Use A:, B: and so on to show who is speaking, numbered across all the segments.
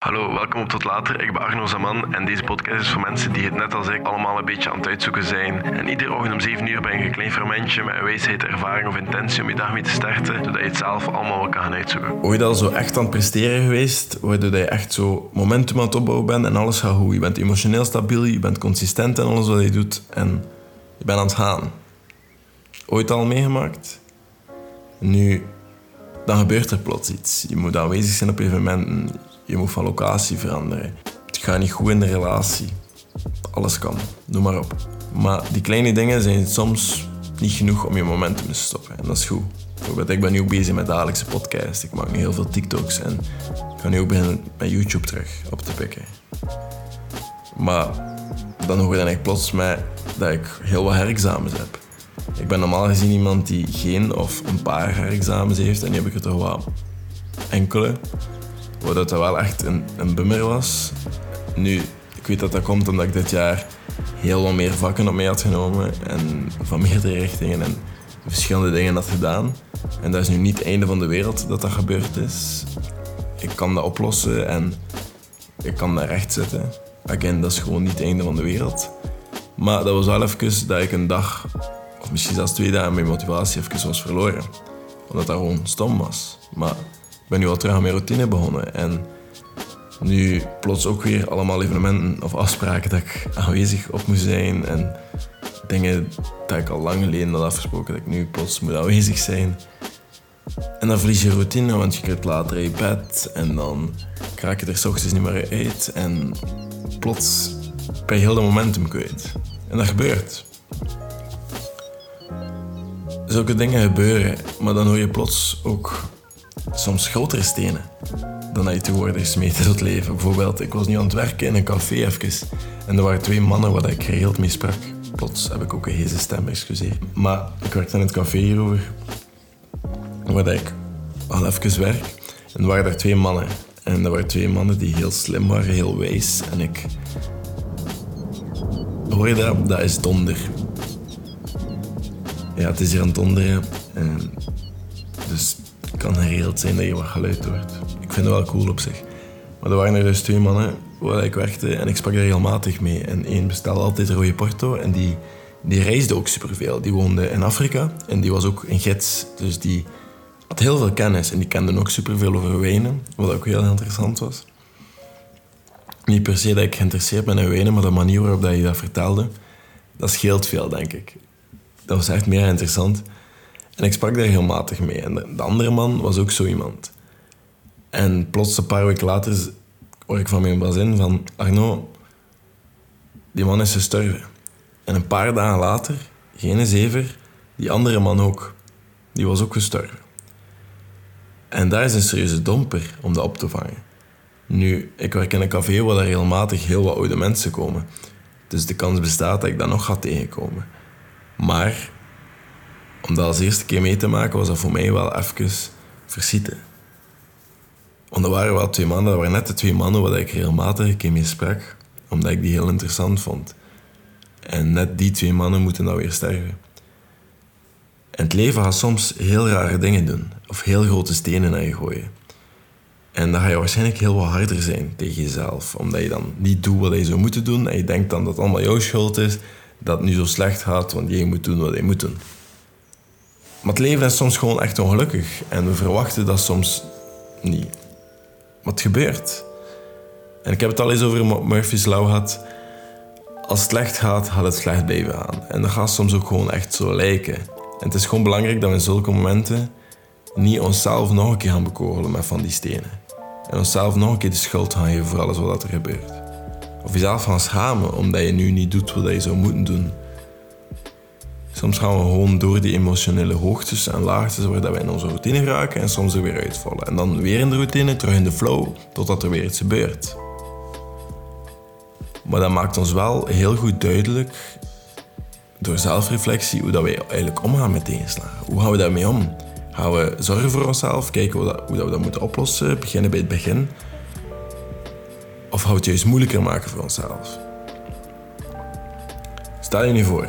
A: Hallo, welkom op Tot Later. Ik ben Arno Zaman en deze podcast is voor mensen die het net als ik allemaal een beetje aan het uitzoeken zijn. En iedere ochtend om 7 uur ben je een klein fermentje met een wijsheid, ervaring of intentie om je dag mee te starten, zodat je het zelf allemaal wel kan gaan uitzoeken.
B: Ooit al zo echt aan het presteren geweest, waardoor je echt zo momentum aan het opbouwen bent en alles gaat goed. Je bent emotioneel stabiel, je bent consistent in alles wat je doet en je bent aan het gaan. Ooit al meegemaakt? Nu, dan gebeurt er plots iets. Je moet aanwezig zijn op evenementen. Je moet van locatie veranderen. Het gaat niet goed in de relatie. Alles kan, noem maar op. Maar die kleine dingen zijn soms niet genoeg om je momentum te stoppen. En dat is goed. Bijvoorbeeld, ik ben nu ook bezig met dagelijkse podcast. Ik maak nu heel veel TikToks en ik ga nu ook beginnen met YouTube terug op te pikken. Maar dan hoor je dan echt plots mij dat ik heel wat herexamens heb. Ik ben normaal gezien iemand die geen of een paar herexamens heeft en nu heb ik er toch wel enkele. Waar dat wel echt een, een bummer was. Nu, ik weet dat dat komt omdat ik dit jaar heel wat meer vakken op mij had genomen. En van meerdere richtingen en verschillende dingen had gedaan. En dat is nu niet het einde van de wereld dat dat gebeurd is. Ik kan dat oplossen en ik kan dat recht zetten. Again, dat is gewoon niet het einde van de wereld. Maar dat was wel even dat ik een dag, of misschien zelfs twee dagen, mijn motivatie even was verloren. Omdat dat gewoon stom was. Maar ben nu al terug aan mijn routine begonnen. En nu plots ook weer allemaal evenementen of afspraken dat ik aanwezig op moet zijn. En dingen dat ik al lang geleden had afgesproken dat ik nu plots moet aanwezig zijn. En dan verlies je routine, want je krijgt later in bed. En dan raak je er s ochtends niet meer uit. En plots ben je heel de momentum kwijt. En dat gebeurt. Zulke dingen gebeuren, maar dan hoor je plots ook soms grotere stenen dan dat je tegenwoordig smeten tot leven. Bijvoorbeeld, ik was nu aan het werken in een café even en er waren twee mannen waar ik geregeld mee sprak. Plots heb ik ook een heze stem, excuseer. Maar ik werkte in het café hierover, waar ik al even werk. En er waren daar twee mannen. En er waren twee mannen die heel slim waren, heel wijs. En ik... Hoor je dat? Dat is donder. Ja, het is hier aan het donderen. En dus het kan geregeld zijn dat je wat geluid hoort. Ik vind het wel cool op zich. Maar er waren er dus twee mannen waar ik werkte en ik sprak daar regelmatig mee. En één bestelde altijd rode porto en die, die reisde ook superveel. Die woonde in Afrika en die was ook een gids. Dus die had heel veel kennis en die kende ook superveel over wijnen, wat ook heel interessant was. Niet per se dat ik geïnteresseerd ben in wijnen, maar de manier waarop dat je dat vertelde, dat scheelt veel, denk ik. Dat was echt meer interessant. En ik sprak daar regelmatig mee. En de, andere man was ook zo iemand. En plots een paar weken later hoor ik van mijn bazin van... Arno, die man is gestorven. En een paar dagen later, geen zever, die andere man ook. Die was ook gestorven. En daar is een serieuze domper om dat op te vangen. Nu, ik werk in een café waar er regelmatig heel wat oude mensen komen. Dus de kans bestaat dat ik dat nog ga tegenkomen. Maar om dat als eerste keer mee te maken, was dat voor mij wel even versieten. Want er waren wel twee mannen, dat waren net de twee mannen waar ik regelmatig een keer mee sprak, omdat ik die heel interessant vond. En net die twee mannen moeten dan weer sterven. En het leven gaat soms heel rare dingen doen, of heel grote stenen naar je gooien. En dan ga je waarschijnlijk heel wat harder zijn tegen jezelf, omdat je dan niet doet wat je zou moeten doen en je denkt dan dat het allemaal jouw schuld is, dat het nu zo slecht gaat, want jij moet doen wat je moet doen. Maar het leven is soms gewoon echt ongelukkig en we verwachten dat soms niet. Het gebeurt. En ik heb het al eens over Murphy's Law gehad. Als het slecht gaat, gaat het slecht blijven gaan. En dat gaat soms ook gewoon echt zo lijken. En het is gewoon belangrijk dat we in zulke momenten niet onszelf nog een keer gaan bekogelen met van die stenen. En onszelf nog een keer de schuld gaan geven voor alles wat er gebeurt. Of jezelf gaan schamen omdat je nu niet doet wat je zou moeten doen. Soms gaan we gewoon door die emotionele hoogtes en laagtes waar we in onze routine raken en soms er weer uitvallen. En dan weer in de routine, terug in de flow, totdat er weer iets gebeurt. Maar dat maakt ons wel heel goed duidelijk door zelfreflectie hoe dat wij eigenlijk omgaan met tegenslagen. Hoe gaan we daarmee om? Gaan we zorgen voor onszelf, kijken hoe, dat, hoe dat we dat moeten oplossen, beginnen bij het begin? Of gaan we het juist moeilijker maken voor onszelf? Stel je nu voor,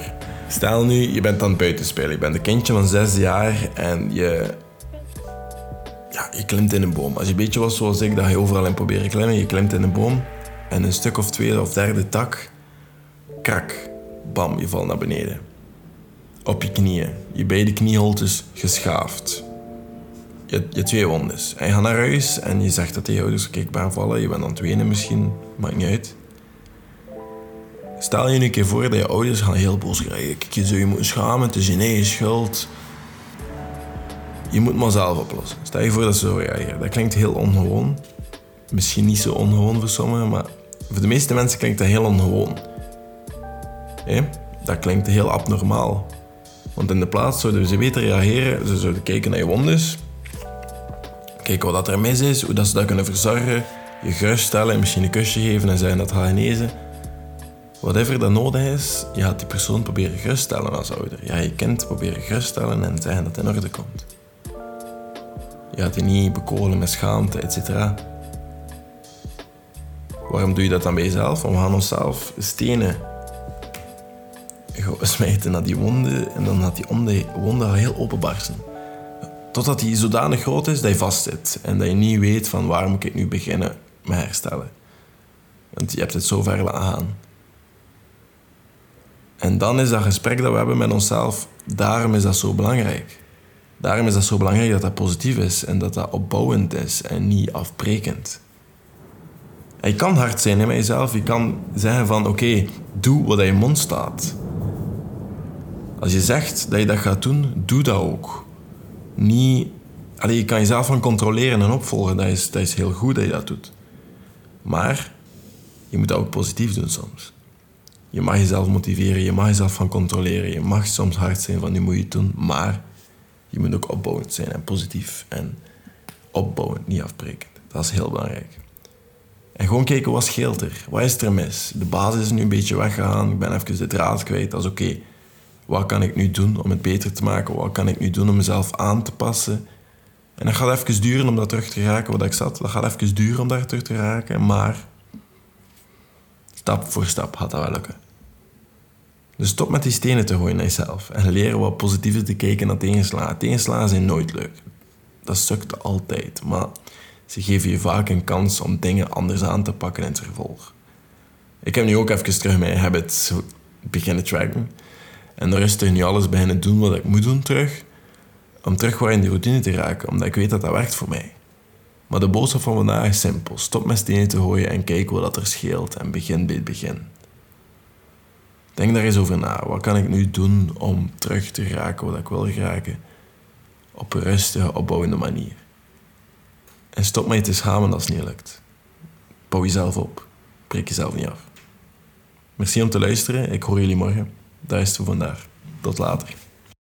B: Stel nu, je bent aan het buitenspelen. Je bent een kindje van zes jaar en je, ja, je klimt in een boom. Als je een beetje was zoals ik, dat je overal in proberen klimmen. Je klimt in een boom en een stuk of tweede of derde tak, krak, bam, je valt naar beneden. Op je knieën. Je beide knieholtes geschaafd. Je, je twee wondes. En je gaat naar huis en je zegt dat je ouders, kijk, vallen. Je bent aan het wenen misschien, maakt niet uit. Stel je nu een keer voor dat je ouders gaan heel boos krijgen. Je je moeten schamen, het is je schuld. Je moet maar zelf oplossen. Stel je voor dat ze zo reageren. Dat klinkt heel ongewoon. Misschien niet zo ongewoon voor sommigen, maar voor de meeste mensen klinkt dat heel ongewoon. Dat klinkt heel abnormaal. Want in de plaats zouden ze beter reageren. Ze zouden kijken naar je wondes. Kijken wat er mis is, hoe dat ze dat kunnen verzorgen. Je geruststellen, misschien een kusje geven en zeggen dat gaat genezen. Whatever dat nodig is, je gaat die persoon proberen geruststellen als ouder. Ja, je kind proberen geruststellen en zeggen dat het in orde komt. Je gaat je niet bekolen met schaamte, etc. Waarom doe je dat dan bij jezelf? We gaan onszelf stenen smijten naar die wonden en dan gaat die wonde heel openbarsten. Totdat die zodanig groot is dat je vastzit en dat je niet weet van waar moet ik nu beginnen met herstellen. Want je hebt het zo ver laten gaan. En dan is dat gesprek dat we hebben met onszelf, daarom is dat zo belangrijk. Daarom is dat zo belangrijk dat dat positief is en dat dat opbouwend is en niet afbrekend. En je kan hard zijn met jezelf. Je kan zeggen van oké, doe wat in je mond staat. Als je zegt dat je dat gaat doen, doe dat ook. Niet... Allee, je kan jezelf van controleren en opvolgen. Dat is, dat is heel goed dat je dat doet. Maar je moet dat ook positief doen soms. Je mag jezelf motiveren, je mag jezelf van controleren. Je mag soms hard zijn van nu moet je het doen. Maar je moet ook opbouwend zijn en positief. En opbouwend, niet afbrekend. Dat is heel belangrijk. En gewoon kijken wat scheelt er. Wat is er mis? De basis is nu een beetje weggegaan. Ik ben even de draad kwijt. Dat is oké. Wat kan ik nu doen om het beter te maken? Wat kan ik nu doen om mezelf aan te passen? En dat gaat even duren om dat terug te raken waar ik zat. Dat gaat even duren om daar terug te raken. Maar stap voor stap gaat dat wel lukken. Dus stop met die stenen te gooien naar jezelf. En leer wat positiever te kijken naar tegenslagen. Tegenslagen zijn nooit leuk. Dat sukt altijd. Maar ze geven je vaak een kans om dingen anders aan te pakken in het vervolg. Ik heb nu ook even terug mijn habits beginnen tracken. En rustig nu alles beginnen doen wat ik moet doen terug. Om terug weer in die routine te raken, omdat ik weet dat dat werkt voor mij. Maar de boodschap van vandaag is simpel. Stop met stenen te gooien en kijk wat er scheelt en begin bij het begin. Denk daar eens over na. Wat kan ik nu doen om terug te raken wat ik wil raken? Op een rustige, opbouwende manier. En stop met je te schamen als het niet lukt. Bouw jezelf op. Breek jezelf niet af. Merci om te luisteren. Ik hoor jullie morgen. Dat is het voor vandaag. Tot later.